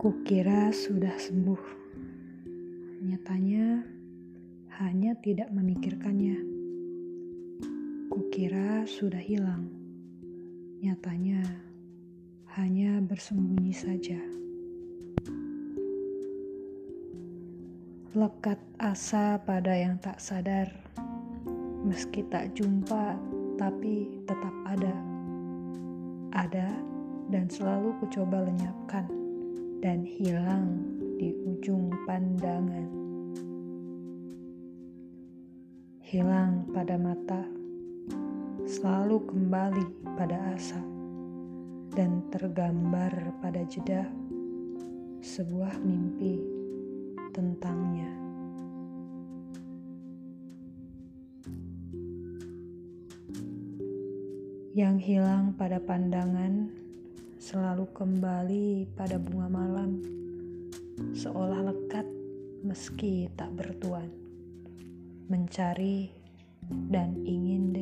Kukira sudah sembuh. Nyatanya hanya tidak memikirkannya. Kukira sudah hilang. Nyatanya hanya bersembunyi saja. Lekat asa pada yang tak sadar. Meski tak jumpa, tapi tetap ada. Ada dan selalu kucoba lenyapkan dan hilang di ujung pandangan. Hilang pada mata, selalu kembali pada asa, dan tergambar pada jeda sebuah mimpi tentangnya. Yang hilang pada pandangan selalu kembali pada bunga malam, seolah lekat meski tak bertuan, mencari dan ingin